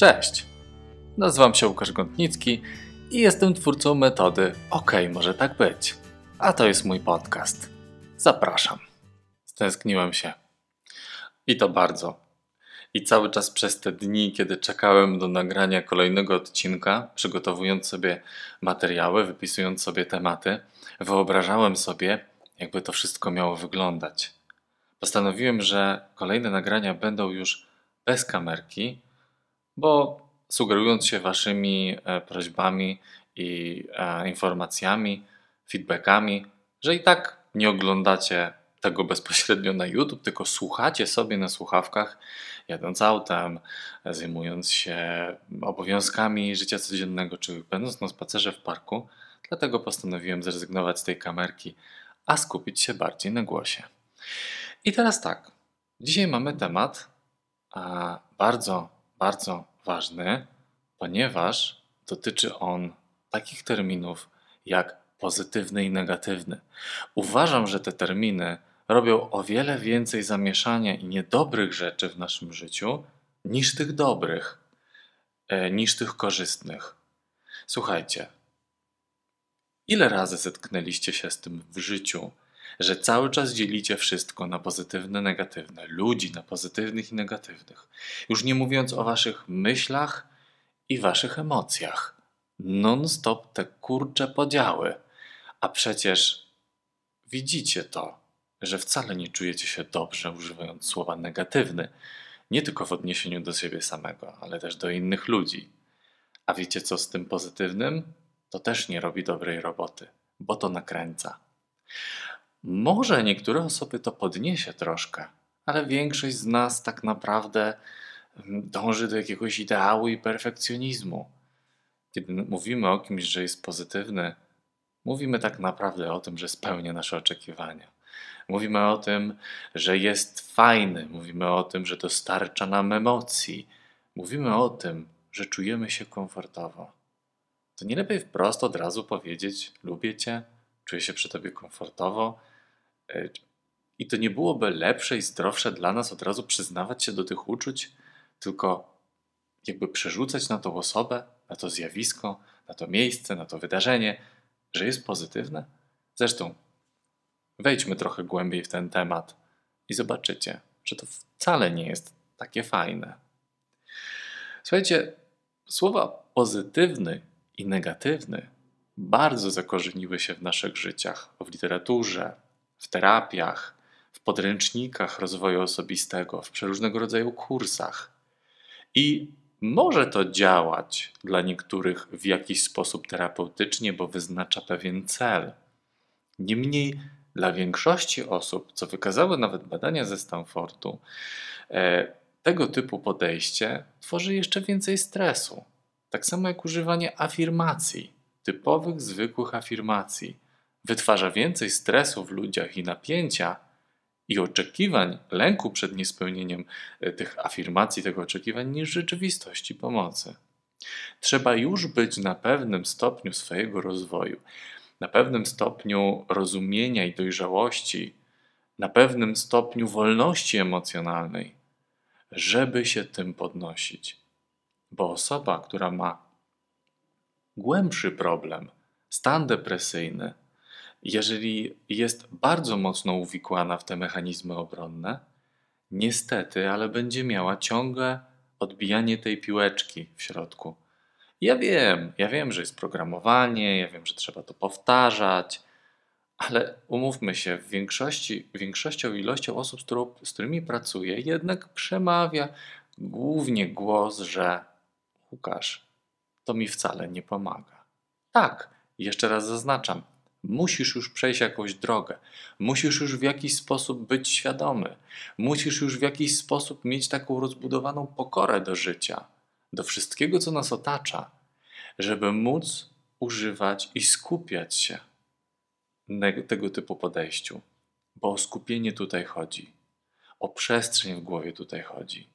Cześć! Nazywam się Łukasz Gątnicki i jestem twórcą metody OK, może tak być. A to jest mój podcast. Zapraszam. Stęskniłem się. I to bardzo. I cały czas przez te dni, kiedy czekałem do nagrania kolejnego odcinka, przygotowując sobie materiały, wypisując sobie tematy, wyobrażałem sobie, jakby to wszystko miało wyglądać. Postanowiłem, że kolejne nagrania będą już bez kamerki, bo sugerując się Waszymi e, prośbami i e, informacjami, feedbackami, że i tak nie oglądacie tego bezpośrednio na YouTube, tylko słuchacie sobie na słuchawkach, jadąc autem, zajmując się obowiązkami życia codziennego, czy będąc na spacerze w parku. Dlatego postanowiłem zrezygnować z tej kamerki, a skupić się bardziej na głosie. I teraz tak. Dzisiaj mamy temat a, bardzo, bardzo ważny, ponieważ dotyczy on takich terminów jak pozytywny i negatywny. Uważam, że te terminy robią o wiele więcej zamieszania i niedobrych rzeczy w naszym życiu niż tych dobrych, e, niż tych korzystnych. Słuchajcie, ile razy zetknęliście się z tym w życiu, że cały czas dzielicie wszystko na pozytywne, negatywne, ludzi na pozytywnych i negatywnych. Już nie mówiąc o waszych myślach i waszych emocjach. Non-stop te kurcze podziały. A przecież widzicie to, że wcale nie czujecie się dobrze używając słowa negatywny, nie tylko w odniesieniu do siebie samego, ale też do innych ludzi. A wiecie co z tym pozytywnym? To też nie robi dobrej roboty, bo to nakręca. Może niektóre osoby to podniesie troszkę, ale większość z nas tak naprawdę mm, dąży do jakiegoś ideału i perfekcjonizmu. Kiedy mówimy o kimś, że jest pozytywny, mówimy tak naprawdę o tym, że spełnia nasze oczekiwania. Mówimy o tym, że jest fajny, mówimy o tym, że dostarcza nam emocji, mówimy o tym, że czujemy się komfortowo. To nie lepiej wprost od razu powiedzieć: Lubię cię, czuję się przy tobie komfortowo I to nie byłoby lepsze i zdrowsze dla nas od razu przyznawać się do tych uczuć, tylko jakby przerzucać na tą osobę, na to zjawisko, na to miejsce, na to wydarzenie, że jest pozytywne? Zresztą, wejdźmy trochę głębiej w ten temat i zobaczycie, że to wcale nie jest takie fajne. Słuchajcie, słowa pozytywny i negatywny bardzo zakorzeniły się w naszych życiach, w literaturze, w terapiach, w podręcznikach rozwoju osobistego, w przeróżnego rodzaju kursach. I może to działać dla niektórych w jakiś sposób terapeutycznie, bo wyznacza pewien cel. Niemniej dla większości osób, co wykazały nawet badania ze Stanfordu, e, tego typu podejście tworzy jeszcze więcej stresu. Tak samo jak używanie afirmacji, typowych, zwykłych afirmacji wytwarza więcej stresu w ludziach i napięcia i oczekiwań, lęku przed niespełnieniem e, tych afirmacji, tego oczekiwań, niż rzeczywistości pomocy. Trzeba już być na pewnym stopniu swojego rozwoju, na pewnym stopniu rozumienia i dojrzałości, na pewnym stopniu wolności emocjonalnej, żeby się tym podnosić. Bo osoba, która ma głębszy problem, stan depresyjny, jeżeli jest bardzo mocno uwikłana w te mechanizmy obronne, niestety, ale będzie miała ciągle odbijanie tej piłeczki w środku. Ja wiem, ja wiem, że jest programowanie, ja wiem, że trzeba to powtarzać, ale umówmy się, w większości, większością ilością osób, z, którą, z którymi pracuję, jednak przemawia głównie głos, że Łukasz, to mi wcale nie pomaga. Tak, jeszcze raz zaznaczam, Musisz już przejść jakąś drogę, musisz już w jakiś sposób być świadomy, musisz już w jakiś sposób mieć taką rozbudowaną pokorę do życia, do wszystkiego, co nas otacza, żeby móc używać i skupiać się na tego typu podejściu, bo o skupienie tutaj chodzi, o przestrzeń w głowie tutaj chodzi,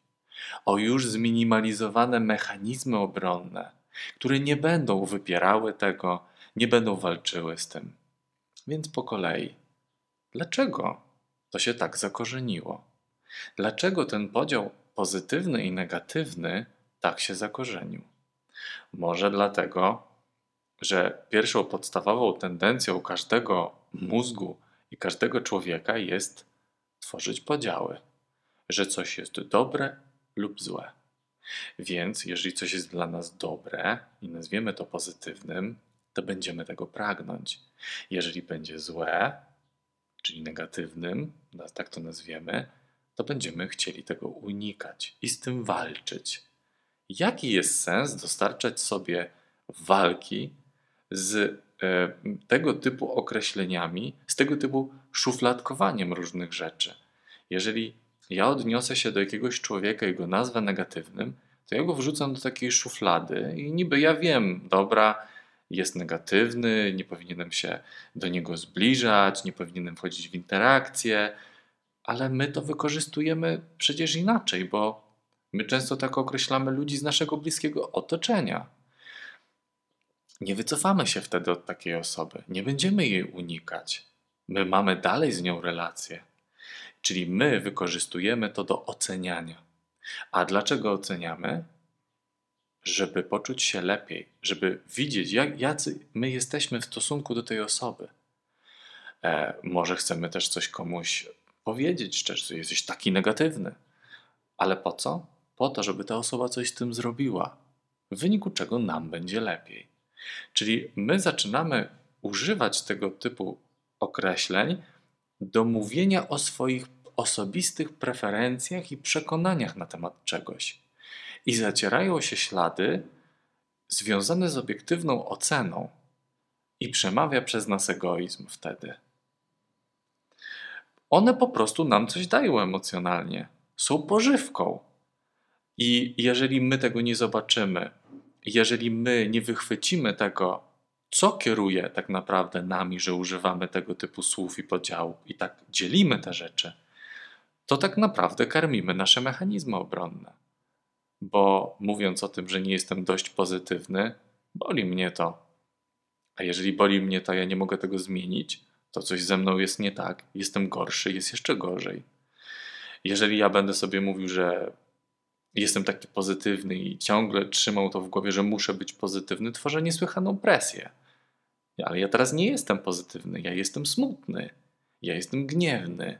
o już zminimalizowane mechanizmy obronne, które nie będą wypierały tego, nie będą walczyły z tym. Więc po kolei. Dlaczego to się tak zakorzeniło? Dlaczego ten podział pozytywny i negatywny tak się zakorzenił? Może dlatego, że pierwszą podstawową tendencją każdego mózgu i każdego człowieka jest tworzyć podziały, że coś jest dobre lub złe. Więc jeżeli coś jest dla nas dobre i nazwiemy to pozytywnym, to będziemy tego pragnąć. Jeżeli będzie złe, czyli negatywnym, tak to nazwiemy, to będziemy chcieli tego unikać i z tym walczyć. Jaki jest sens dostarczać sobie walki z e, tego typu określeniami, z tego typu szufladkowaniem różnych rzeczy? Jeżeli ja odniosę się do jakiegoś człowieka i go nazwę negatywnym, to ja go wrzucam do takiej szuflady i niby ja wiem, dobra, jest negatywny, nie powinienem się do niego zbliżać, nie powinienem wchodzić w interakcję, ale my to wykorzystujemy przecież inaczej, bo my często tak określamy ludzi z naszego bliskiego otoczenia. Nie wycofamy się wtedy od takiej osoby, nie będziemy jej unikać. My mamy dalej z nią relację. Czyli my wykorzystujemy to do oceniania. A dlaczego oceniamy? Żeby poczuć się lepiej, żeby widzieć, jak, jacy my jesteśmy w stosunku do tej osoby. E, może chcemy też coś komuś powiedzieć szczerze, jesteś taki negatywny. Ale po co? Po to, żeby ta osoba coś z tym zrobiła, w wyniku czego nam będzie lepiej. Czyli my zaczynamy używać tego typu określeń do mówienia o swoich osobistych preferencjach i przekonaniach na temat czegoś. I zacierają się ślady związane z obiektywną oceną, i przemawia przez nas egoizm wtedy. One po prostu nam coś dają emocjonalnie, są pożywką. I jeżeli my tego nie zobaczymy, jeżeli my nie wychwycimy tego, co kieruje tak naprawdę nami, że używamy tego typu słów i podziałów i tak dzielimy te rzeczy, to tak naprawdę karmimy nasze mechanizmy obronne. Bo mówiąc o tym, że nie jestem dość pozytywny, boli mnie to. A jeżeli boli mnie to, ja nie mogę tego zmienić, to coś ze mną jest nie tak, jestem gorszy, jest jeszcze gorzej. Jeżeli ja będę sobie mówił, że jestem taki pozytywny i ciągle trzymał to w głowie, że muszę być pozytywny, tworzę niesłychaną presję. Ale ja teraz nie jestem pozytywny, ja jestem smutny, ja jestem gniewny,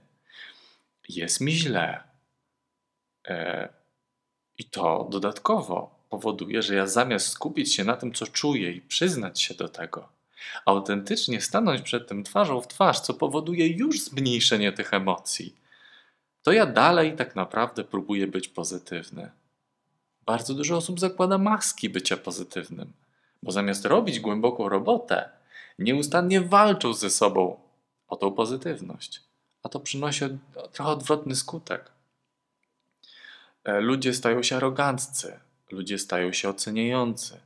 jest mi źle. E, I to dodatkowo powoduje, że ja zamiast skupić się na tym, co czuję i przyznać się do tego, autentycznie stanąć przed tym twarzą w twarz, co powoduje już zmniejszenie tych emocji, to ja dalej tak naprawdę próbuję być pozytywny. Bardzo dużo osób zakłada maski bycia pozytywnym, bo zamiast robić głęboką robotę, nieustannie walczą ze sobą o tą pozytywność a to przynosi trochę odwrotny skutek. E, ludzie stają się aroganccy, ludzie stają się oceniający.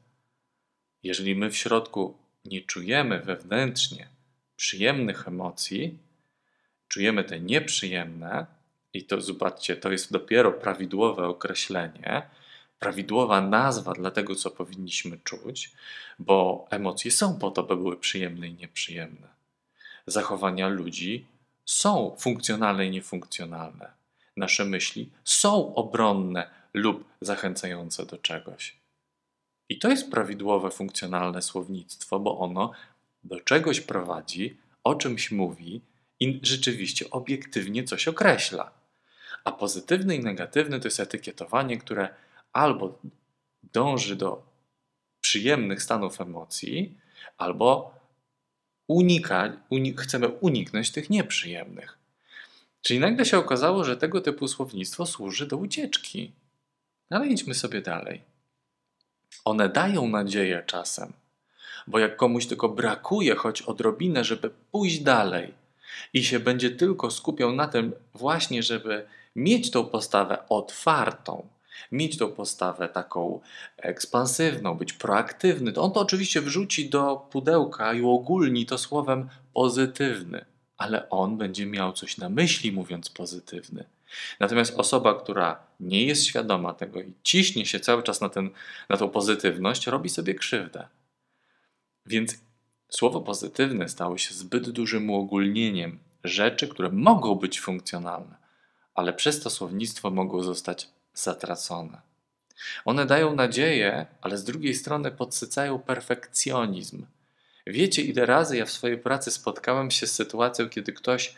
Jeżeli my w środku nie czujemy wewnętrznie przyjemnych emocji, czujemy te nieprzyjemne, i to zobaczcie, to jest dopiero prawidłowe określenie, prawidłowa nazwa dla tego, co powinniśmy czuć, bo emocje są po to, by były przyjemne i nieprzyjemne. Zachowania ludzi są funkcjonalne i niefunkcjonalne. Nasze myśli są obronne lub zachęcające do czegoś. I to jest prawidłowe, funkcjonalne słownictwo, bo ono do czegoś prowadzi, o czymś mówi i rzeczywiście obiektywnie coś określa. A pozytywny i negatywny to jest etykietowanie, które albo dąży do przyjemnych stanów emocji, albo unika, unik, chcemy uniknąć tych nieprzyjemnych. Czyli nagle się okazało, że tego typu słownictwo służy do ucieczki. Ale idźmy sobie dalej. One dają nadzieję czasem, bo jak komuś tylko brakuje choć odrobinę, żeby pójść dalej i się będzie tylko skupiał na tym właśnie, żeby mieć tą postawę otwartą, mieć tą postawę taką ekspansywną, być proaktywny, to on to oczywiście wrzuci do pudełka i uogólni to słowem pozytywny, ale on będzie miał coś na myśli, mówiąc pozytywny. Natomiast osoba, która nie jest świadoma tego i ciśnie się cały czas na, ten, na tą pozytywność, robi sobie krzywdę. Więc słowo pozytywne stało się zbyt dużym uogólnieniem rzeczy, które mogą być funkcjonalne, ale przez to słownictwo mogą zostać zatracone. One dają nadzieję, ale z drugiej strony podsycają perfekcjonizm. Wiecie, ile razy ja w swojej pracy spotkałem się z sytuacją, kiedy ktoś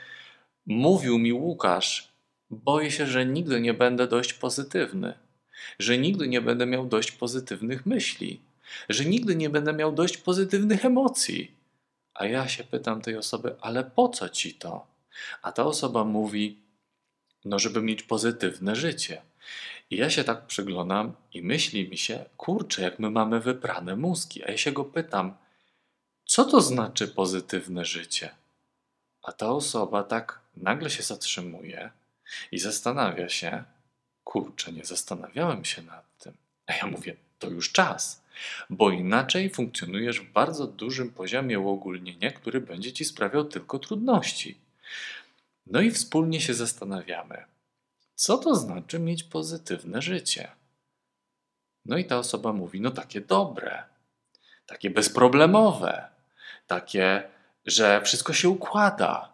mówił mi, Łukasz, boję się, że nigdy nie będę dość pozytywny, że nigdy nie będę miał dość pozytywnych myśli, że nigdy nie będę miał dość pozytywnych emocji. A ja się pytam tej osoby, ale po co ci to? A ta osoba mówi, no, żeby mieć pozytywne życie. I ja się tak przyglądam i myśli mi się, kurczę, jak my mamy wyprane mózgi. A ja się go pytam, co to znaczy pozytywne życie? A ta osoba tak nagle się zatrzymuje i zastanawia się, kurczę, nie zastanawiałem się nad tym. A ja mówię, to już czas, bo inaczej funkcjonujesz w bardzo dużym poziomie uogólnienia, który będzie ci sprawiał tylko trudności. No i wspólnie się zastanawiamy, co to znaczy mieć pozytywne życie. No i ta osoba mówi, no takie dobre, takie bezproblemowe, takie, że wszystko się układa.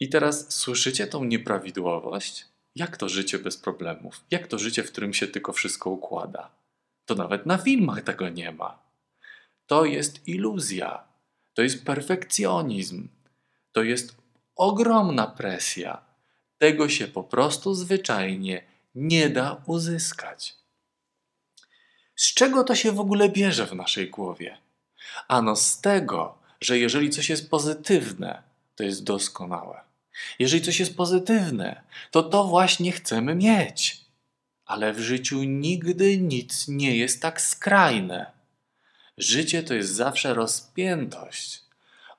I teraz słyszycie tą nieprawidłowość? Jak to życie bez problemów? Jak to życie, w którym się tylko wszystko układa? To nawet na filmach tego nie ma. To jest iluzja. To jest perfekcjonizm. To jest ogromna presja. Tego się po prostu zwyczajnie nie da uzyskać. Z czego to się w ogóle bierze w naszej głowie? Ano z tego, że jeżeli coś jest pozytywne, to jest doskonałe. Jeżeli coś jest pozytywne, to to właśnie chcemy mieć. Ale w życiu nigdy nic nie jest tak skrajne. Życie to jest zawsze rozpiętość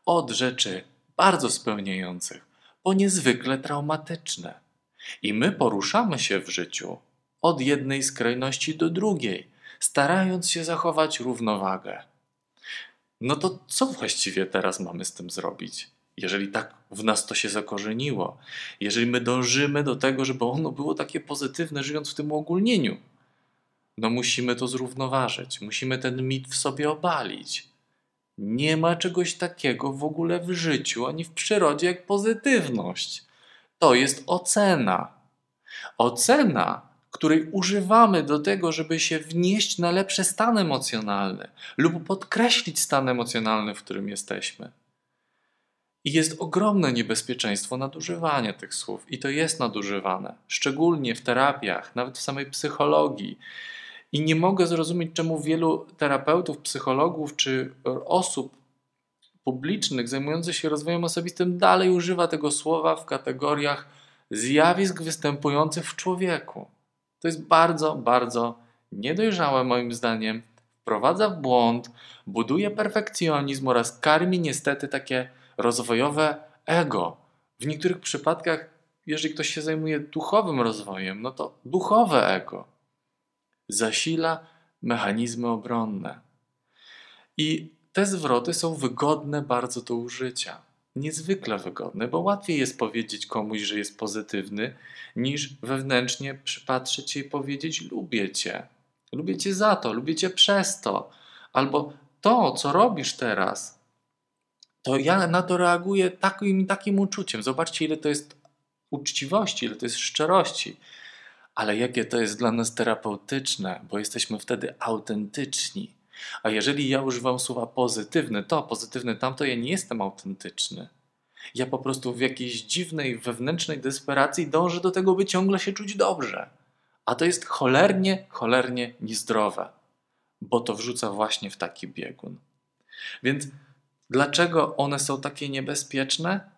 od rzeczy bardzo spełniających po niezwykle traumatyczne. I my poruszamy się w życiu od jednej skrajności do drugiej, starając się zachować równowagę. No to co właściwie teraz mamy z tym zrobić? Jeżeli tak w nas to się zakorzeniło, jeżeli my dążymy do tego, żeby ono było takie pozytywne, żyjąc w tym uogólnieniu, no musimy to zrównoważyć, musimy ten mit w sobie obalić. Nie ma czegoś takiego w ogóle w życiu ani w przyrodzie jak pozytywność. To jest ocena. Ocena, której używamy do tego, żeby się wnieść na lepszy stan emocjonalny lub podkreślić stan emocjonalny, w którym jesteśmy. I jest ogromne niebezpieczeństwo nadużywania tych słów, i to jest nadużywane, szczególnie w terapiach, nawet w samej psychologii. I nie mogę zrozumieć, czemu wielu terapeutów, psychologów czy osób publicznych zajmujących się rozwojem osobistym dalej używa tego słowa w kategoriach zjawisk występujących w człowieku. To jest bardzo, bardzo niedojrzałe moim zdaniem. Wprowadza w błąd, buduje perfekcjonizm oraz karmi niestety takie rozwojowe ego. W niektórych przypadkach, jeżeli ktoś się zajmuje duchowym rozwojem, no to duchowe ego zasila mechanizmy obronne. I te zwroty są wygodne bardzo do użycia. Niezwykle wygodne, bo łatwiej jest powiedzieć komuś, że jest pozytywny, niż wewnętrznie przypatrzeć się i powiedzieć: Lubię cię. Lubię cię za to, lubię cię przez to. Albo to, co robisz teraz, to ja na to reaguję takim takim uczuciem. Zobaczcie, ile to jest uczciwości, ile to jest szczerości ale jakie to jest dla nas terapeutyczne, bo jesteśmy wtedy autentyczni. A jeżeli ja używam słowa pozytywny, to pozytywny tamto, ja nie jestem autentyczny. Ja po prostu w jakiejś dziwnej wewnętrznej desperacji dążę do tego, by ciągle się czuć dobrze. A to jest cholernie, cholernie niezdrowe, bo to wrzuca właśnie w taki biegun. Więc dlaczego one są takie niebezpieczne?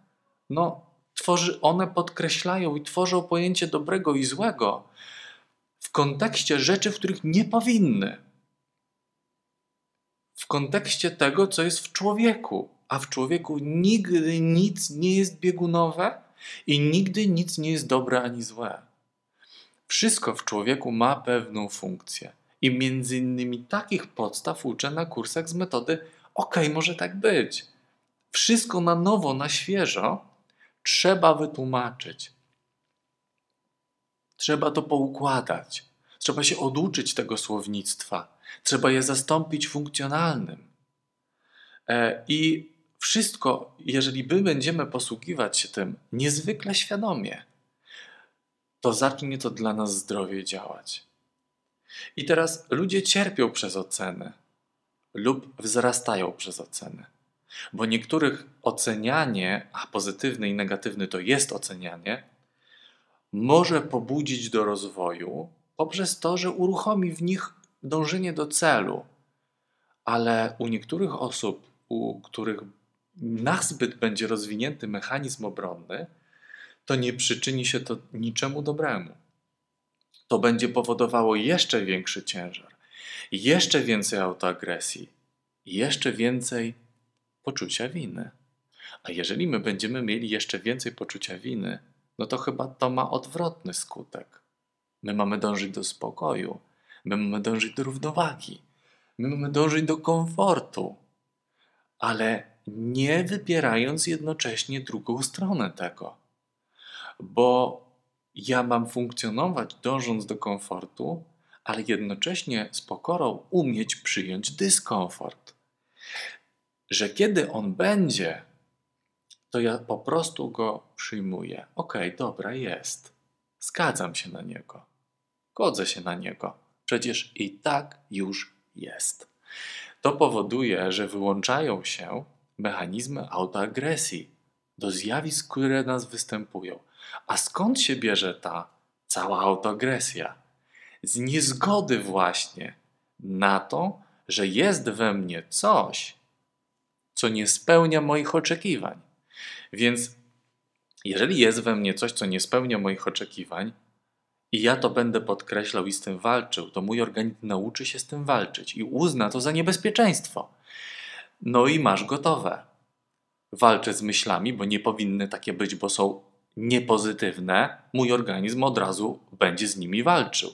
No, tworzy, one podkreślają i tworzą pojęcie dobrego i złego w kontekście rzeczy, w których nie powinny. W kontekście tego, co jest w człowieku. A w człowieku nigdy nic nie jest biegunowe i nigdy nic nie jest dobre ani złe. Wszystko w człowieku ma pewną funkcję. I między innymi takich podstaw uczę na kursach z metody OK, może tak być. Wszystko na nowo, na świeżo trzeba wytłumaczyć. Trzeba to poukładać. Trzeba się oduczyć tego słownictwa. Trzeba je zastąpić funkcjonalnym. E, I wszystko, jeżeli my będziemy posługiwać się tym niezwykle świadomie, to zacznie to dla nas zdrowie działać. I teraz ludzie cierpią przez oceny lub wzrastają przez oceny. Bo niektórych ocenianie, a pozytywny i negatywny to jest ocenianie, może pobudzić do rozwoju poprzez to, że uruchomi w nich dążenie do celu. Ale u niektórych osób, u których nazbyt będzie rozwinięty mechanizm obronny, to nie przyczyni się to niczemu dobremu. To będzie powodowało jeszcze większy ciężar, jeszcze więcej autoagresji, jeszcze więcej poczucia winy. A jeżeli my będziemy mieli jeszcze więcej poczucia winy, no to chyba to ma odwrotny skutek. My mamy dążyć do spokoju, my mamy dążyć do równowagi, my mamy dążyć do komfortu, ale nie wybierając jednocześnie drugą stronę tego. Bo ja mam funkcjonować dążąc do komfortu, ale jednocześnie z pokorą umieć przyjąć dyskomfort. Że kiedy on będzie, to ja po prostu go przyjmuję. Okej, okay, dobra, jest. Zgadzam się na niego. Godzę się na niego. Przecież i tak już jest. To powoduje, że wyłączają się mechanizmy autoagresji do zjawisk, które nas występują. A skąd się bierze ta cała autoagresja? Z niezgody właśnie na to, że jest we mnie coś, co nie spełnia moich oczekiwań. Więc jeżeli jest we mnie coś, co nie spełnia moich oczekiwań, i ja to będę podkreślał i z tym walczył, to mój organizm nauczy się z tym walczyć i uzna to za niebezpieczeństwo. No i masz gotowe. Walczę z myślami, bo nie powinny takie być, bo są niepozytywne. Mój organizm od razu będzie z nimi walczył.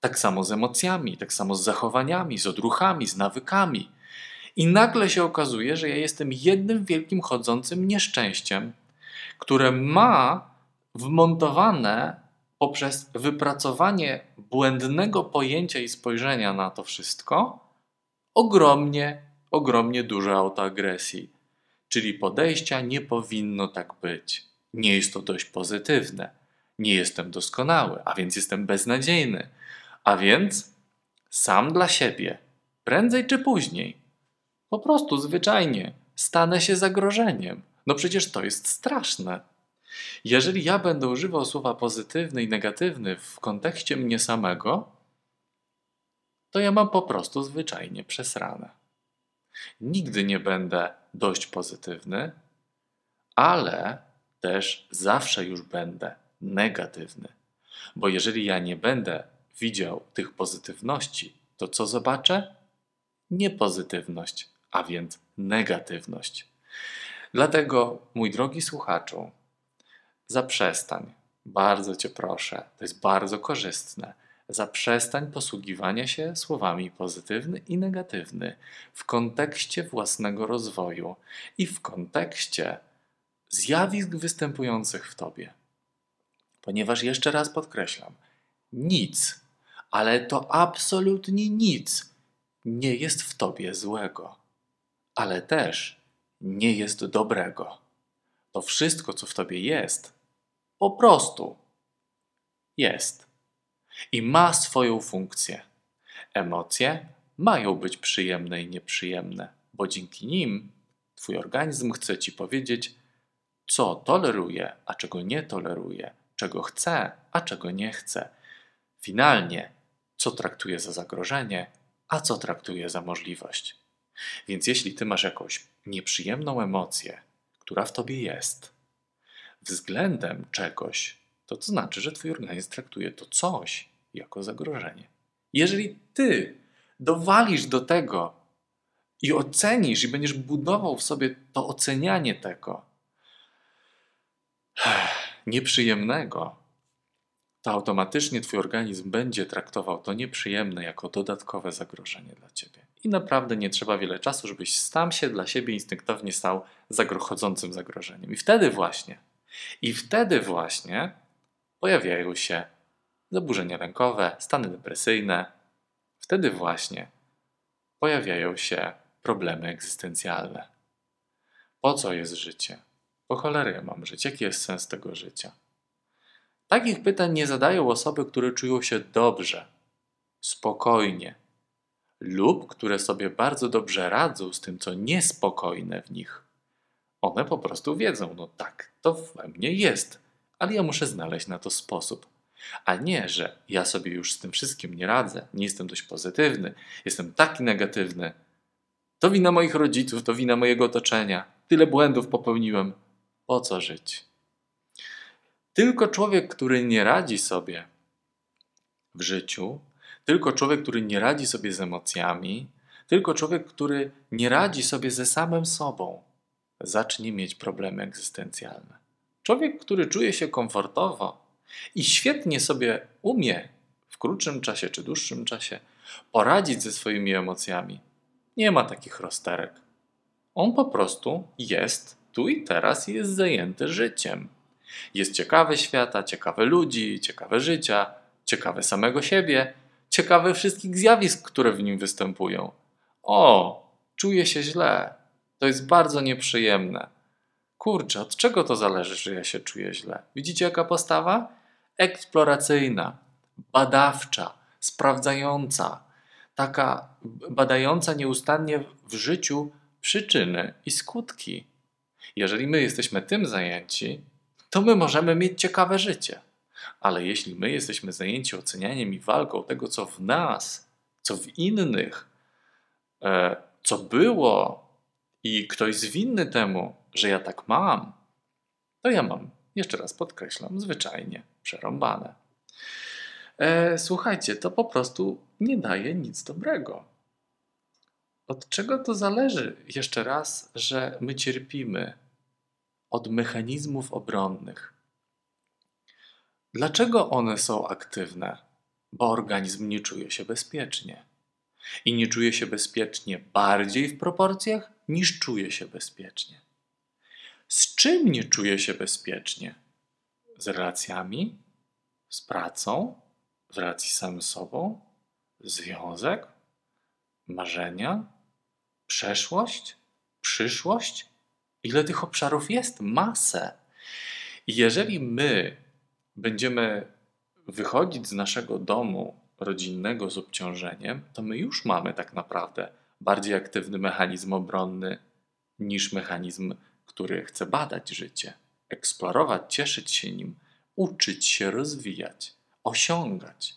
Tak samo z emocjami, tak samo z zachowaniami, z odruchami, z nawykami. I nagle się okazuje, że ja jestem jednym wielkim chodzącym nieszczęściem, które ma wmontowane poprzez wypracowanie błędnego pojęcia i spojrzenia na to wszystko ogromnie, ogromnie dużo autoagresji. Czyli podejścia nie powinno tak być. Nie jest to dość pozytywne. Nie jestem doskonały, a więc jestem beznadziejny. A więc sam dla siebie, prędzej czy później, po prostu zwyczajnie stanę się zagrożeniem. No przecież to jest straszne. Jeżeli ja będę używał słowa pozytywny i negatywny w kontekście mnie samego, to ja mam po prostu zwyczajnie przesrane. Nigdy nie będę dość pozytywny, ale też zawsze już będę negatywny. Bo jeżeli ja nie będę widział tych pozytywności, to co zobaczę? Niepozytywność, a więc negatywność. Dlatego, mój drogi słuchaczu, zaprzestań, bardzo Cię proszę, to jest bardzo korzystne. Zaprzestań posługiwania się słowami pozytywny i negatywny w kontekście własnego rozwoju i w kontekście zjawisk występujących w Tobie. Ponieważ jeszcze raz podkreślam, nic, ale to absolutnie nic nie jest w Tobie złego, ale też nie jest dobrego. To wszystko, co w Tobie jest, po prostu jest i ma swoją funkcję. Emocje mają być przyjemne i nieprzyjemne, bo dzięki nim Twój organizm chce Ci powiedzieć, co toleruje, a czego nie toleruje, czego chce, a czego nie chce. Finalnie, co traktuje za zagrożenie, a co traktuje za możliwość. Więc jeśli Ty masz jakąś nieprzyjemną emocję, która w Tobie jest, względem czegoś, to to znaczy, że Twój organizm traktuje to coś jako zagrożenie. Jeżeli Ty dowalisz do tego i ocenisz i będziesz budował w sobie to ocenianie tego nieprzyjemnego, to automatycznie Twój organizm będzie traktował to nieprzyjemne jako dodatkowe zagrożenie dla Ciebie. I naprawdę nie trzeba wiele czasu, żebyś sam się dla siebie instynktownie stał zagrochodzącym zagrożeniem. I wtedy właśnie i wtedy właśnie pojawiają się zaburzenia lękowe, stany depresyjne. Wtedy właśnie pojawiają się problemy egzystencjalne. Po co jest życie? Po cholery ja mam żyć? Jaki jest sens tego życia? Takich pytań nie zadają osoby, które czują się dobrze spokojnie, lub które sobie bardzo dobrze radzą z tym, co niespokojne w nich. One po prostu wiedzą, no tak, to we mnie jest, ale ja muszę znaleźć na to sposób. A nie, że ja sobie już z tym wszystkim nie radzę, nie jestem dość pozytywny, jestem taki negatywny. To wina moich rodziców, to wina mojego otoczenia. Tyle błędów popełniłem. Po co żyć? Tylko człowiek, który nie radzi sobie w życiu, tylko człowiek, który nie radzi sobie z emocjami, tylko człowiek, który nie radzi sobie ze samym sobą, zacznie mieć problemy egzystencjalne. Człowiek, który czuje się komfortowo i świetnie sobie umie w krótszym czasie czy dłuższym czasie poradzić ze swoimi emocjami, nie ma takich rozterek. On po prostu jest tu i teraz i jest zajęty życiem. Jest ciekawy świata, ciekawy ludzi, ciekawe życia, ciekawy samego siebie, ciekawy wszystkich zjawisk, które w nim występują. O, czuje się źle. To jest bardzo nieprzyjemne. Kurczę, od czego to zależy, że ja się czuję źle? Widzicie, jaka postawa? Eksploracyjna, badawcza, sprawdzająca, taka badająca nieustannie w życiu przyczyny i skutki. Jeżeli my jesteśmy tym zajęci, to my możemy mieć ciekawe życie. Ale jeśli my jesteśmy zajęci ocenianiem i walką tego, co w nas, co w innych, e, co było i ktoś jest winny temu, że ja tak mam, to ja mam, jeszcze raz podkreślam, zwyczajnie przerąbane. E, słuchajcie, to po prostu nie daje nic dobrego. Od czego to zależy? Jeszcze raz, że my cierpimy od mechanizmów obronnych. Dlaczego one są aktywne? Bo organizm nie czuje się bezpiecznie. I nie czuje się bezpiecznie bardziej w proporcjach niż czuje się bezpiecznie. Z czym nie czuje się bezpiecznie? Z relacjami, z pracą, w relacji z samym sobą, związek, marzenia, przeszłość, przyszłość. Ile tych obszarów jest? Masę. I jeżeli my będziemy wychodzić z naszego domu rodzinnego z obciążeniem, to my już mamy tak naprawdę bardziej aktywny mechanizm obronny niż mechanizm, który chce badać życie, eksplorować, cieszyć się nim, uczyć się rozwijać, osiągać.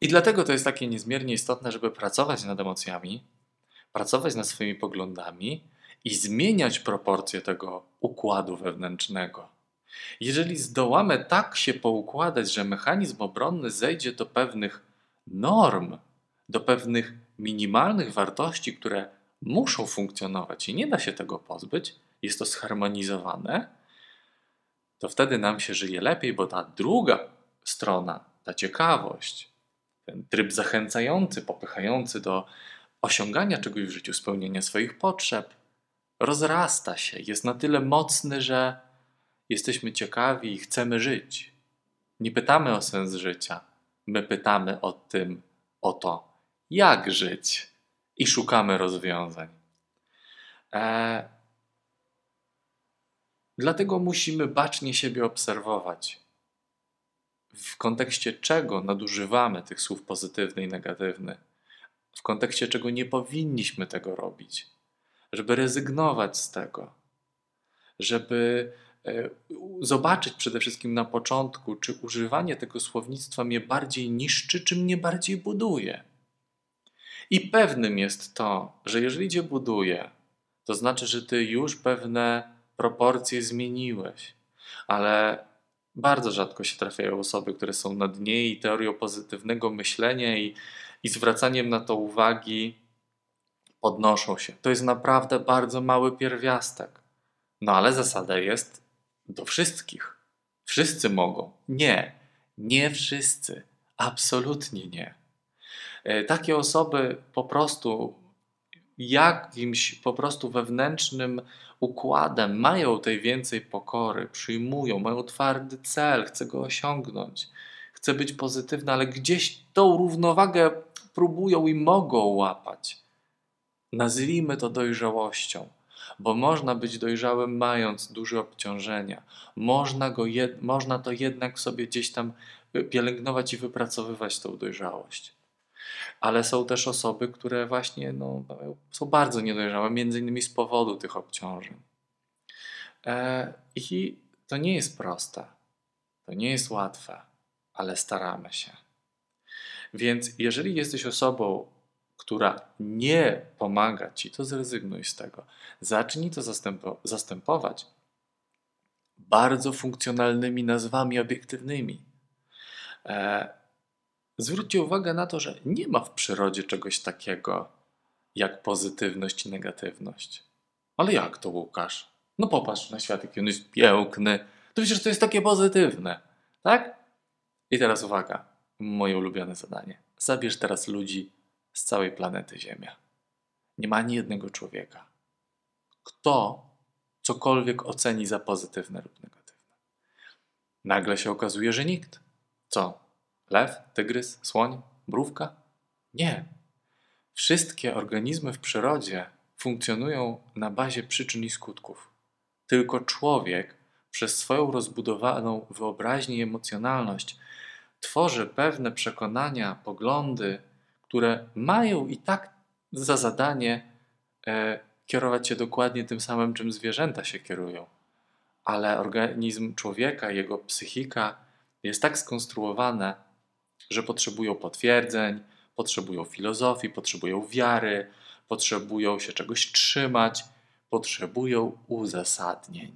I dlatego to jest takie niezmiernie istotne, żeby pracować nad emocjami, pracować nad swoimi poglądami i zmieniać proporcje tego układu wewnętrznego. Jeżeli zdołamy tak się poukładać, że mechanizm obronny zejdzie do pewnych norm, do pewnych minimalnych wartości, które muszą funkcjonować i nie da się tego pozbyć, jest to zharmonizowane, to wtedy nam się żyje lepiej, bo ta druga strona, ta ciekawość, ten tryb zachęcający, popychający do osiągania czegoś w życiu, spełnienia swoich potrzeb, rozrasta się, jest na tyle mocny, że jesteśmy ciekawi i chcemy żyć. Nie pytamy o sens życia, my pytamy o tym, o to, jak żyć. I szukamy rozwiązań. E... Dlatego musimy bacznie siebie obserwować. W kontekście czego nadużywamy tych słów pozytywny i negatywny, w kontekście czego nie powinniśmy tego robić, żeby rezygnować z tego, żeby zobaczyć przede wszystkim na początku, czy używanie tego słownictwa mnie bardziej niszczy, czy mnie bardziej buduje. I pewnym jest to, że jeżeli cię buduje, to znaczy, że ty już pewne proporcje zmieniłeś, ale bardzo rzadko się trafiają osoby, które są na dnie i teorią pozytywnego myślenia i, i zwracaniem na to uwagi podnoszą się. To jest naprawdę bardzo mały pierwiastek. No ale zasada jest do wszystkich. Wszyscy mogą. Nie, nie wszyscy. Absolutnie nie. E, takie osoby po prostu jakimś po prostu wewnętrznym układem mają tej więcej pokory, przyjmują, mają twardy cel, chcą go osiągnąć, chcą być pozytywne, ale gdzieś tą równowagę próbują i mogą łapać. Nazwijmy to dojrzałością, bo można być dojrzałym mając duże obciążenia. Można, go można to jednak sobie gdzieś tam pielęgnować i wypracowywać tą dojrzałość. Ale są też osoby, które właśnie no, są bardzo niedojrzałe, między innymi z powodu tych obciążeń. E, I to nie jest proste, to nie jest łatwe, ale staramy się. Więc jeżeli jesteś osobą, która nie pomaga ci, to zrezygnuj z tego. Zacznij to zastępować bardzo funkcjonalnymi nazwami obiektywnymi. E, zwróćcie uwagę na to, że nie ma w przyrodzie czegoś takiego jak pozytywność i negatywność. Ale jak to, Łukasz? No popatrz na świat, jaki on jest piękny. To przecież to jest takie pozytywne, tak? I teraz uwaga, moje ulubione zadanie. Zabierz teraz ludzi z całej planety Ziemia. Nie ma ani jednego człowieka, kto cokolwiek oceni za pozytywne lub negatywne. Nagle się okazuje, że nikt. Co? Lew, tygrys, słoń, mrówka? Nie. Wszystkie organizmy w przyrodzie funkcjonują na bazie przyczyn i skutków. Tylko człowiek przez swoją rozbudowaną wyobraźnię i emocjonalność tworzy pewne przekonania, poglądy, które mają i tak za zadanie e, kierować się dokładnie tym samym, czym zwierzęta się kierują. Ale organizm człowieka, jego psychika jest tak skonstruowane, że potrzebują potwierdzeń, potrzebują filozofii, potrzebują wiary, potrzebują się czegoś trzymać, potrzebują uzasadnień.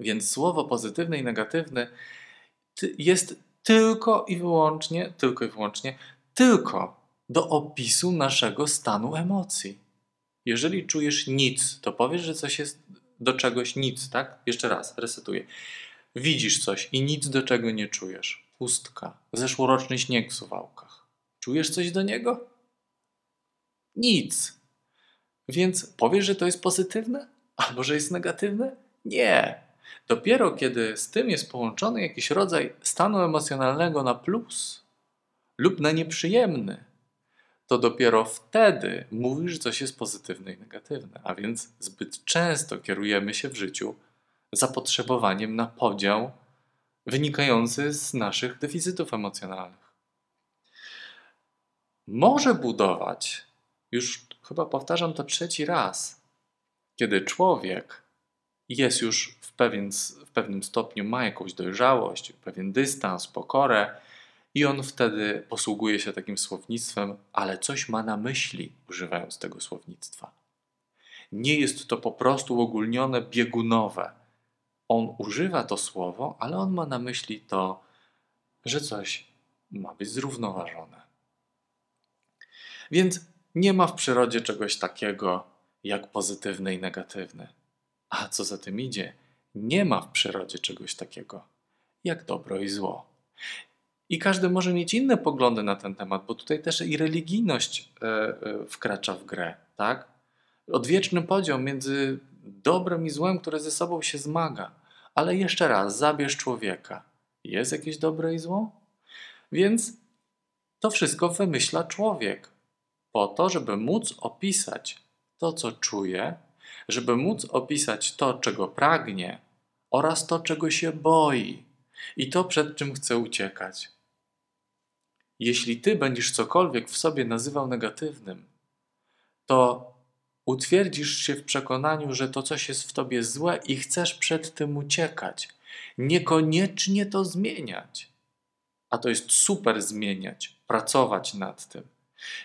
Więc słowo pozytywne i negatywne jest tylko i wyłącznie, tylko i wyłącznie, tylko do opisu naszego stanu emocji. Jeżeli czujesz nic, to powiesz, że coś jest do czegoś nic, tak? Jeszcze raz, resetuję. Widzisz coś i nic do czego nie czujesz. Pustka. Zeszłoroczny śnieg w suwałkach. Czujesz coś do niego? Nic. Więc powiesz, że to jest pozytywne? Albo że jest negatywne? Nie. Dopiero kiedy z tym jest połączony jakiś rodzaj stanu emocjonalnego na plus lub na nieprzyjemny, to dopiero wtedy mówisz, że coś jest pozytywne i negatywne. A więc zbyt często kierujemy się w życiu zapotrzebowaniem na podział wynikający z naszych deficytów emocjonalnych. Może budować, już chyba powtarzam to trzeci raz, kiedy człowiek jest już w, pewien, w pewnym stopniu, ma jakąś dojrzałość, pewien dystans, pokorę, i on wtedy posługuje się takim słownictwem, ale coś ma na myśli, używając tego słownictwa. Nie jest to po prostu uogólnione, biegunowe. On używa to słowo, ale on ma na myśli to, że coś ma być zrównoważone. Więc nie ma w przyrodzie czegoś takiego jak pozytywne i negatywne. A co za tym idzie, nie ma w przyrodzie czegoś takiego jak dobro i zło. I każdy może mieć inne poglądy na ten temat, bo tutaj też i religijność e, e, wkracza w grę, tak? Odwieczny podział między dobrem i złem, które ze sobą się zmaga. Ale jeszcze raz, zabierz człowieka. Jest jakieś dobre i zło? Więc to wszystko wymyśla człowiek po to, żeby móc opisać to, co czuje, żeby móc opisać to, czego pragnie oraz to, czego się boi i to, przed czym chce uciekać. Jeśli ty będziesz cokolwiek w sobie nazywał negatywnym, to utwierdzisz się w przekonaniu, że to coś jest w tobie złe i chcesz przed tym uciekać. Niekoniecznie to zmieniać. A to jest super zmieniać, pracować nad tym.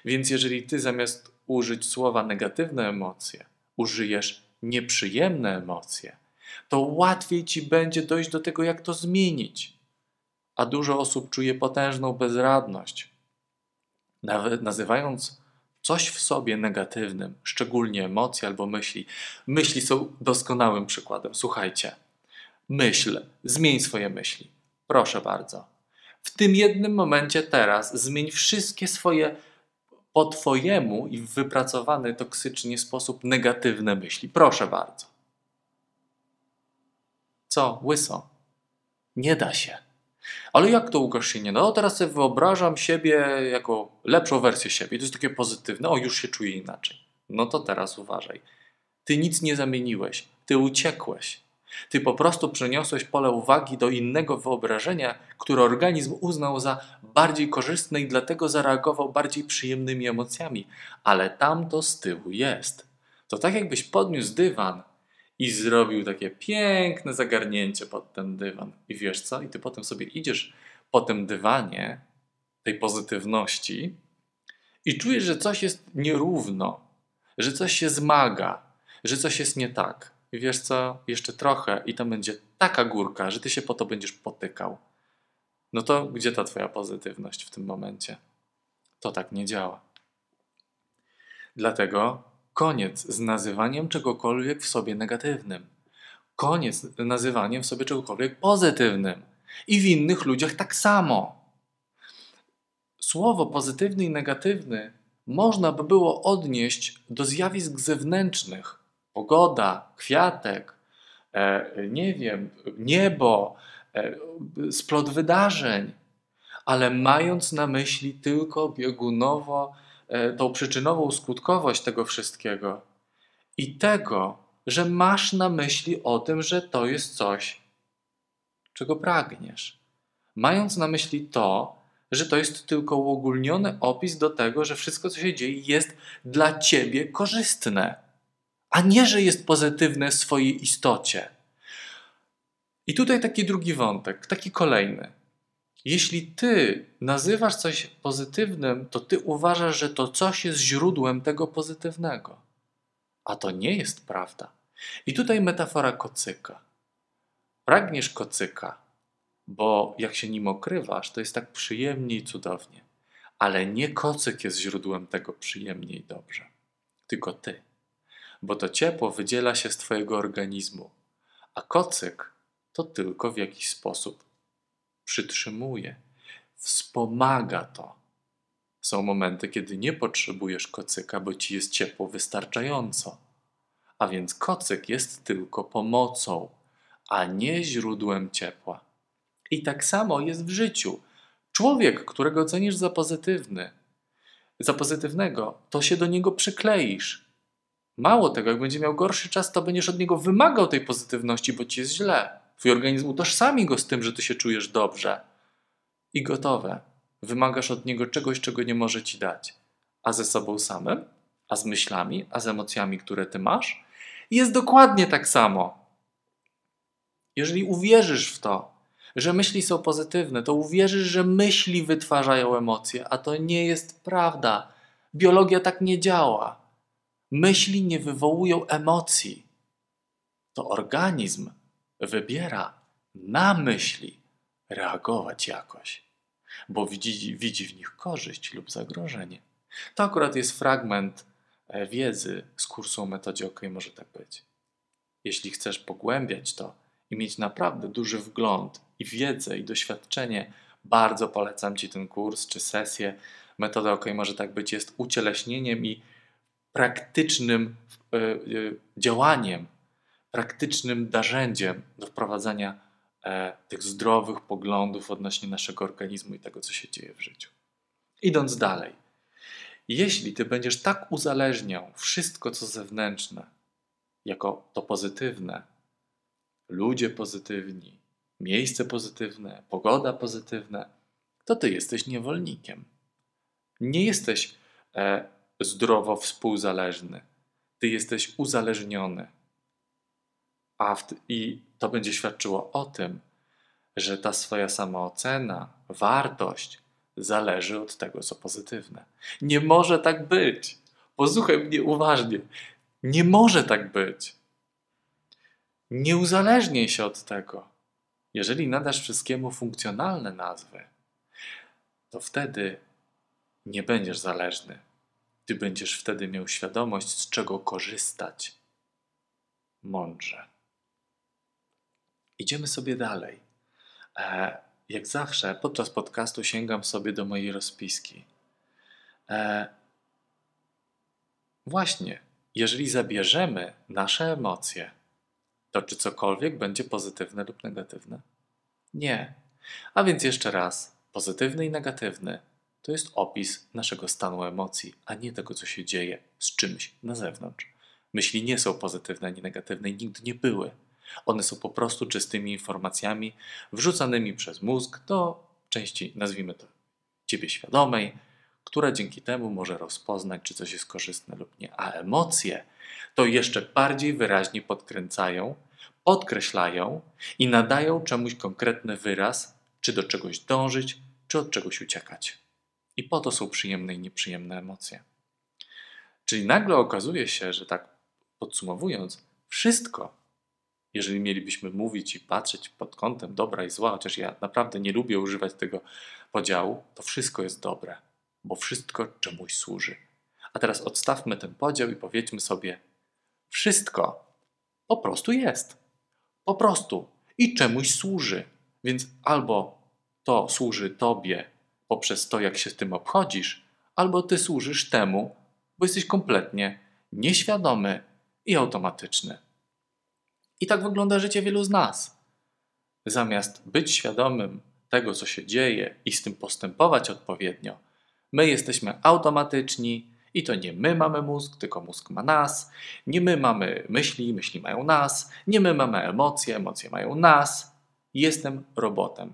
Więc jeżeli ty zamiast użyć słowa negatywne emocje, użyjesz nieprzyjemne emocje, to łatwiej ci będzie dojść do tego, jak to zmienić a dużo osób czuje potężną bezradność. Nawet nazywając coś w sobie negatywnym, szczególnie emocje albo myśli, myśli są doskonałym przykładem. Słuchajcie, myśl, zmień swoje myśli. Proszę bardzo. W tym jednym momencie teraz zmień wszystkie swoje po Twojemu i w wypracowany toksycznie sposób negatywne myśli. Proszę bardzo. Co? Łyso. Nie da się. Ale jak to Łukasz się nie da? No teraz sobie wyobrażam siebie jako lepszą wersję siebie. To jest takie pozytywne. O, już się czuję inaczej. No to teraz uważaj. Ty nic nie zamieniłeś. Ty uciekłeś. Ty po prostu przeniosłeś pole uwagi do innego wyobrażenia, które organizm uznał za bardziej korzystne i dlatego zareagował bardziej przyjemnymi emocjami, ale tam to z tyłu jest. To tak jakbyś podniósł dywan i zrobił takie piękne zagarnięcie pod ten dywan. I wiesz co? I ty potem sobie idziesz po tym dywanie tej pozytywności i czujesz, że coś jest nierówno, że coś się zmaga, że coś jest nie tak. I wiesz co? Jeszcze trochę i tam będzie taka górka, że ty się po to będziesz potykał. No to gdzie ta twoja pozytywność w tym momencie? To tak nie działa. Dlatego koniec z nazywaniem czegokolwiek w sobie negatywnym. Koniec z nazywaniem w sobie czegokolwiek pozytywnym. I w innych ludziach tak samo. Słowo pozytywny i negatywny można by było odnieść do zjawisk zewnętrznych. Pogoda, kwiatek, e, nie wiem, niebo, e, splot wydarzeń, ale mając na myśli tylko biegunowo tą przyczynową skutkowość tego wszystkiego i tego, że masz na myśli o tym, że to jest coś, czego pragniesz. Mając na myśli to, że to jest tylko uogólniony opis do tego, że wszystko, co się dzieje, jest dla ciebie korzystne, a nie, że jest pozytywne w swojej istocie. I tutaj taki drugi wątek, taki kolejny. Jeśli ty nazywasz coś pozytywnym, to ty uważasz, że to coś jest źródłem tego pozytywnego. A to nie jest prawda. I tutaj metafora kocyka. Pragniesz kocyka, bo jak się nim okrywasz, to jest tak przyjemnie i cudownie. Ale nie kocyk jest źródłem tego przyjemnie i dobrze, tylko ty. Bo to ciepło wydziela się z twojego organizmu, a kocyk to tylko w jakiś sposób przytrzymuje, wspomaga to. Są momenty, kiedy nie potrzebujesz kocyka, bo ci jest ciepło wystarczająco. A więc kocyk jest tylko pomocą, a nie źródłem ciepła. I tak samo jest w życiu. Człowiek, którego ocenisz za pozytywny, za pozytywnego, to się do niego przykleisz. Mało tego, jak będzie miał gorszy czas, to będziesz od niego wymagał tej pozytywności, bo ci jest źle. Twój organizm utożsami go z tym, że ty się czujesz dobrze. I gotowe. Wymagasz od niego czegoś, czego nie może ci dać. A ze sobą samym, a z myślami, a z emocjami, które ty masz, jest dokładnie tak samo. Jeżeli uwierzysz w to, że myśli są pozytywne, to uwierzysz, że myśli wytwarzają emocje, a to nie jest prawda. Biologia tak nie działa. Myśli nie wywołują emocji. To organizm wybiera na myśli reagować jakoś, bo widzi, widzi w nich korzyść lub zagrożenie. To akurat jest fragment e, wiedzy z kursu o metodzie OK, może tak być. Jeśli chcesz pogłębiać to i mieć naprawdę duży wgląd i wiedzę i doświadczenie, bardzo polecam Ci ten kurs czy sesję. Metoda OK może tak być, jest ucieleśnieniem i praktycznym y, y, działaniem, praktycznym narzędziem do wprowadzania e, tych zdrowych poglądów odnośnie naszego organizmu i tego, co się dzieje w życiu. Idąc dalej, jeśli Ty będziesz tak uzależniał wszystko, co zewnętrzne, jako to pozytywne, ludzie pozytywni, miejsce pozytywne, pogoda pozytywna, to ty jesteś niewolnikiem. Nie jesteś e, zdrowo współzależny. Ty jesteś uzależniony. A w, I to będzie świadczyło o tym, że ta swoja samoocena, wartość zależy od tego, co pozytywne. Nie może tak być. Posłuchaj mnie uważnie. Nie może tak być. Nie uzależniaj się od tego. Jeżeli nadasz wszystkiemu funkcjonalne nazwy, to wtedy nie będziesz zależny. Ty będziesz wtedy miał świadomość, z czego korzystać. Mądrze. Idziemy sobie dalej. E, jak zawsze, podczas podcastu sięgam sobie do mojej rozpiski. E, właśnie, jeżeli zabierzemy nasze emocje, to czy cokolwiek będzie pozytywne lub negatywne? Nie. A więc jeszcze raz, pozytywny i negatywny to jest opis naszego stanu emocji, a nie tego, co się dzieje z czymś na zewnątrz. Myśli nie są pozytywne ani negatywne i nigdy nie były. One są po prostu czystymi informacjami wrzucanymi przez mózg do części, nazwijmy to, ciebie świadomej, która dzięki temu może rozpoznać, czy coś jest korzystne lub nie. A emocje to jeszcze bardziej wyraźnie podkręcają, podkreślają i nadają czemuś konkretny wyraz, czy do czegoś dążyć, czy od czegoś uciekać. I po to są przyjemne i nieprzyjemne emocje. Czyli nagle okazuje się, że tak podsumowując, wszystko, jeżeli mielibyśmy mówić i patrzeć pod kątem dobra i zła, chociaż ja naprawdę nie lubię używać tego podziału, to wszystko jest dobre, bo wszystko czemuś służy. A teraz odstawmy ten podział i powiedzmy sobie, wszystko po prostu jest. Po prostu i czemuś służy. Więc albo to służy Tobie poprzez to, jak się z tym obchodzisz, albo Ty służysz temu, bo jesteś kompletnie nieświadomy i automatyczny. I tak wygląda życie wielu z nas. Zamiast być świadomym tego, co się dzieje i z tym postępować odpowiednio, my jesteśmy automatyczni i to nie my mamy mózg, tylko mózg ma nas. Nie my mamy myśli, myśli mają nas. Nie my mamy emocje, emocje mają nas. Jestem robotem.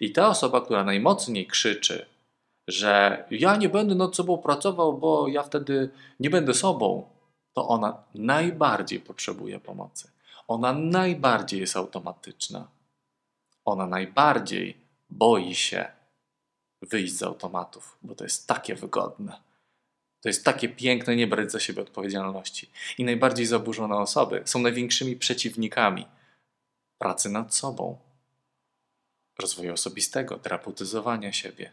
I ta osoba, która najmocniej krzyczy, że ja nie będę nad sobą pracował, bo ja wtedy nie będę sobą, to ona najbardziej potrzebuje pomocy. Ona najbardziej jest automatyczna. Ona najbardziej boi się wyjść z automatów, bo to jest takie wygodne. To jest takie piękne nie brać za siebie odpowiedzialności. I najbardziej zaburzone osoby są największymi przeciwnikami pracy nad sobą, rozwoju osobistego, terapeutyzowania siebie.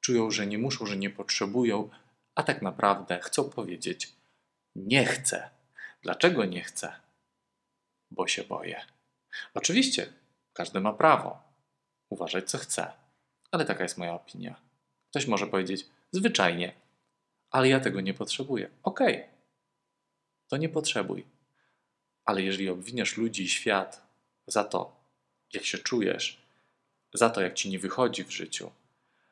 Czują, że nie muszą, że nie potrzebują, a tak naprawdę chcą powiedzieć: Nie chcę. Dlaczego nie chcę? Bo się boję. Oczywiście, każdy ma prawo uważać, co chce, ale taka jest moja opinia. Ktoś może powiedzieć: Zwyczajnie, ale ja tego nie potrzebuję. Okej, okay. to nie potrzebuj. Ale jeżeli obwiniasz ludzi i świat za to, jak się czujesz, za to, jak ci nie wychodzi w życiu,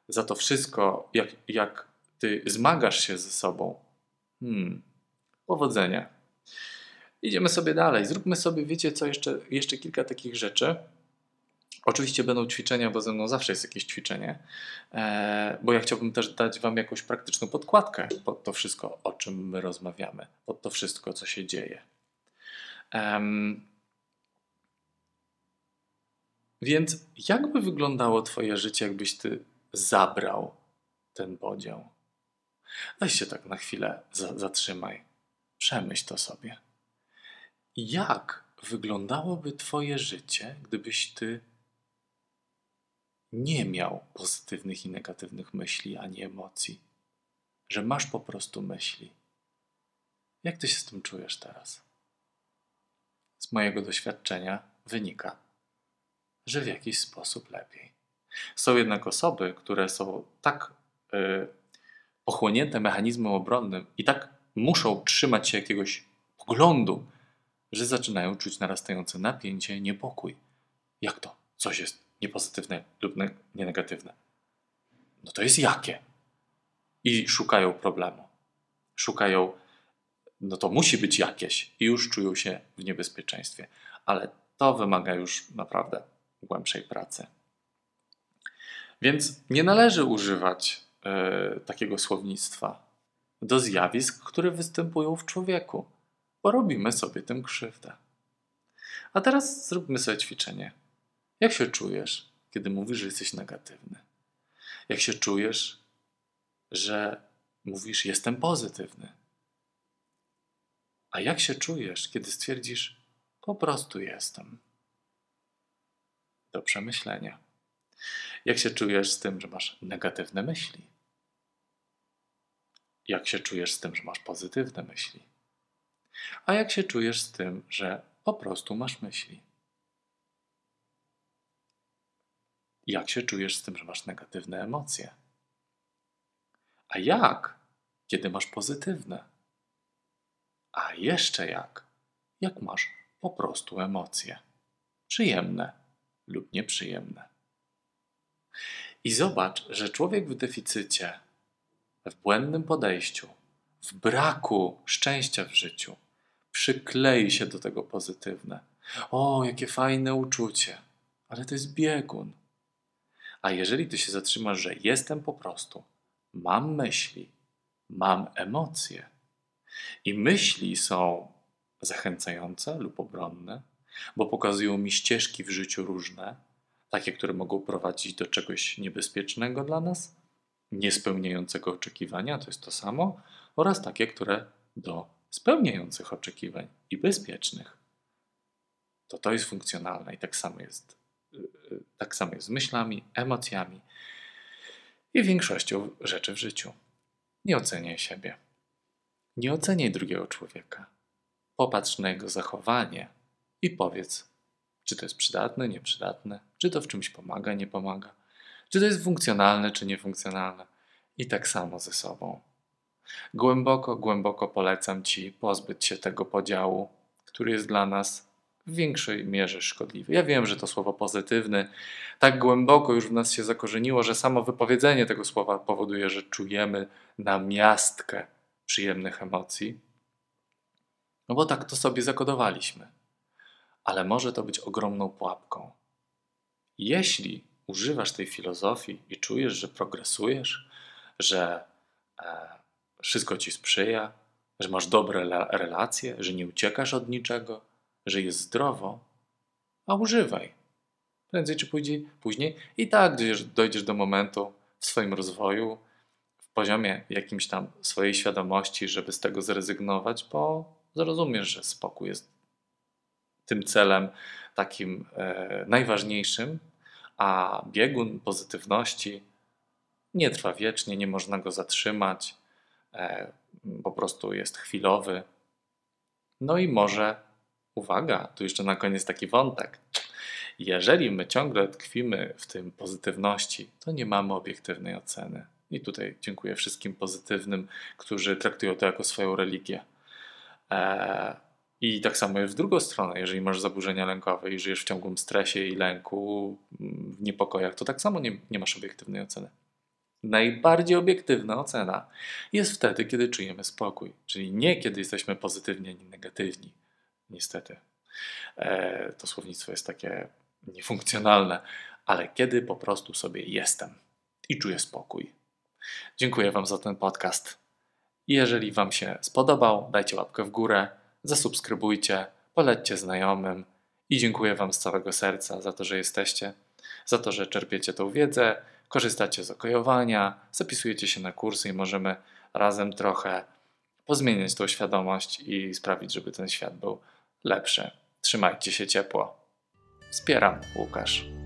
za to wszystko, jak, jak ty zmagasz się ze sobą, hmm, powodzenia. Idziemy sobie dalej. Zróbmy sobie, wiecie co, jeszcze, jeszcze kilka takich rzeczy, Oczywiście będą ćwiczenia, bo ze mną zawsze jest jakieś ćwiczenie, e, bo ja chciałbym też dać Wam jakąś praktyczną podkładkę pod to wszystko, o czym my rozmawiamy, pod to wszystko, co się dzieje. Więc jakby wyglądało Twoje życie, jakbyś Ty zabrał ten podział? Weź się tak na chwilę zatrzymaj, przemyśl to sobie. Jak wyglądałoby Twoje życie, gdybyś Ty nie miał pozytywnych i negatywnych myśli ani emocji, że masz po prostu myśli. Jak ty się z tym czujesz teraz? Z mojego doświadczenia wynika, że w jakiś sposób lepiej. Są jednak osoby, które są tak yy, pochłonięte mechanizmem obronnym i tak muszą trzymać się jakiegoś poglądu, że zaczynają czuć narastające napięcie, niepokój. Jak to? Coś jest niepozytywne lub ne nienegatywne. No to jest jakie? I szukają problemu. Szukają, no to musi być jakieś i już czują się w niebezpieczeństwie. Ale to wymaga już naprawdę głębszej pracy. Więc nie należy używać y, takiego słownictwa do zjawisk, które występują w człowieku, bo robimy sobie tym krzywdę. A teraz zróbmy sobie ćwiczenie. Jak się czujesz, kiedy mówisz, że jesteś negatywny? Jak się czujesz, że mówisz, jestem pozytywny? A jak się czujesz, kiedy stwierdzisz, po prostu jestem? Do przemyślenia. Jak się czujesz z tym, że masz negatywne myśli? Jak się czujesz z tym, że masz pozytywne myśli? A jak się czujesz z tym, że po prostu masz myśli? Jak się czujesz z tym, że masz negatywne emocje? A jak, kiedy masz pozytywne? A jeszcze jak, jak masz po prostu emocje, przyjemne lub nieprzyjemne. I zobacz, że człowiek w deficycie, w błędnym podejściu, w braku szczęścia w życiu, przyklei się do tego pozytywne. O, jakie fajne uczucie, ale to jest biegun. A jeżeli ty się zatrzymasz, że jestem po prostu, mam myśli, mam emocje i myśli są zachęcające lub obronne, bo pokazują mi ścieżki w życiu różne, takie, które mogą prowadzić do czegoś niebezpiecznego dla nas, niespełniającego oczekiwania, to jest to samo, oraz takie, które do spełniających oczekiwań i bezpiecznych. To to jest funkcjonalne i tak samo jest, y, y, tak samo jest z myślami, emocjami i większością rzeczy w życiu. Nie oceniaj siebie. Nie oceniaj drugiego człowieka. Popatrz na jego zachowanie i powiedz, czy to jest przydatne, nieprzydatne, czy to w czymś pomaga, nie pomaga, czy to jest funkcjonalne, czy niefunkcjonalne. I tak samo ze sobą. Głęboko, głęboko polecam Ci pozbyć się tego podziału, który jest dla nas w większej mierze szkodliwy. Ja wiem, że to słowo pozytywny tak głęboko już w nas się zakorzeniło, że samo wypowiedzenie tego słowa powoduje, że czujemy namiastkę przyjemnych emocji. No bo tak to sobie zakodowaliśmy. Ale może to być ogromną pułapką. Jeśli używasz tej filozofii i czujesz, że progresujesz, że e, wszystko ci sprzyja, że masz dobre relacje, że nie uciekasz od niczego, że jest zdrowo, a używaj. Prędzej czy później, później i tak dojdziesz, do momentu w swoim rozwoju, w poziomie jakimś tam swojej świadomości, żeby z tego zrezygnować, bo zrozumiesz, że spokój jest tym celem takim e, najważniejszym, a biegun pozytywności nie trwa wiecznie, nie można go zatrzymać, po prostu jest chwilowy. No i może, uwaga, tu jeszcze na koniec taki wątek. Jeżeli my ciągle tkwimy w tym pozytywności, to nie mamy obiektywnej oceny. I tutaj dziękuję wszystkim pozytywnym, którzy traktują to jako swoją religię. E, I tak samo jest w drugą stronę. Jeżeli masz zaburzenia lękowe i żyjesz w ciągłym stresie i lęku, w niepokojach, to tak samo nie, nie masz obiektywnej oceny. Najbardziej obiektywna ocena jest wtedy, kiedy czujemy spokój, czyli nie kiedy jesteśmy pozytywni ani negatywni. Niestety. E, to słownictwo jest takie niefunkcjonalne, ale kiedy po prostu sobie jestem i czuję spokój. Dziękuję Wam za ten podcast. Jeżeli Wam się spodobał, dajcie łapkę w górę, zasubskrybujcie, polećcie znajomym i dziękuję Wam z całego serca za to, że jesteście, za to, że czerpiecie tą wiedzę korzystacie z okojowania, zapisujecie się na kursy i możemy razem trochę pozmieniać tą świadomość i sprawić, żeby ten świat był lepszy. Trzymajcie się ciepło. Wspieram, Łukasz.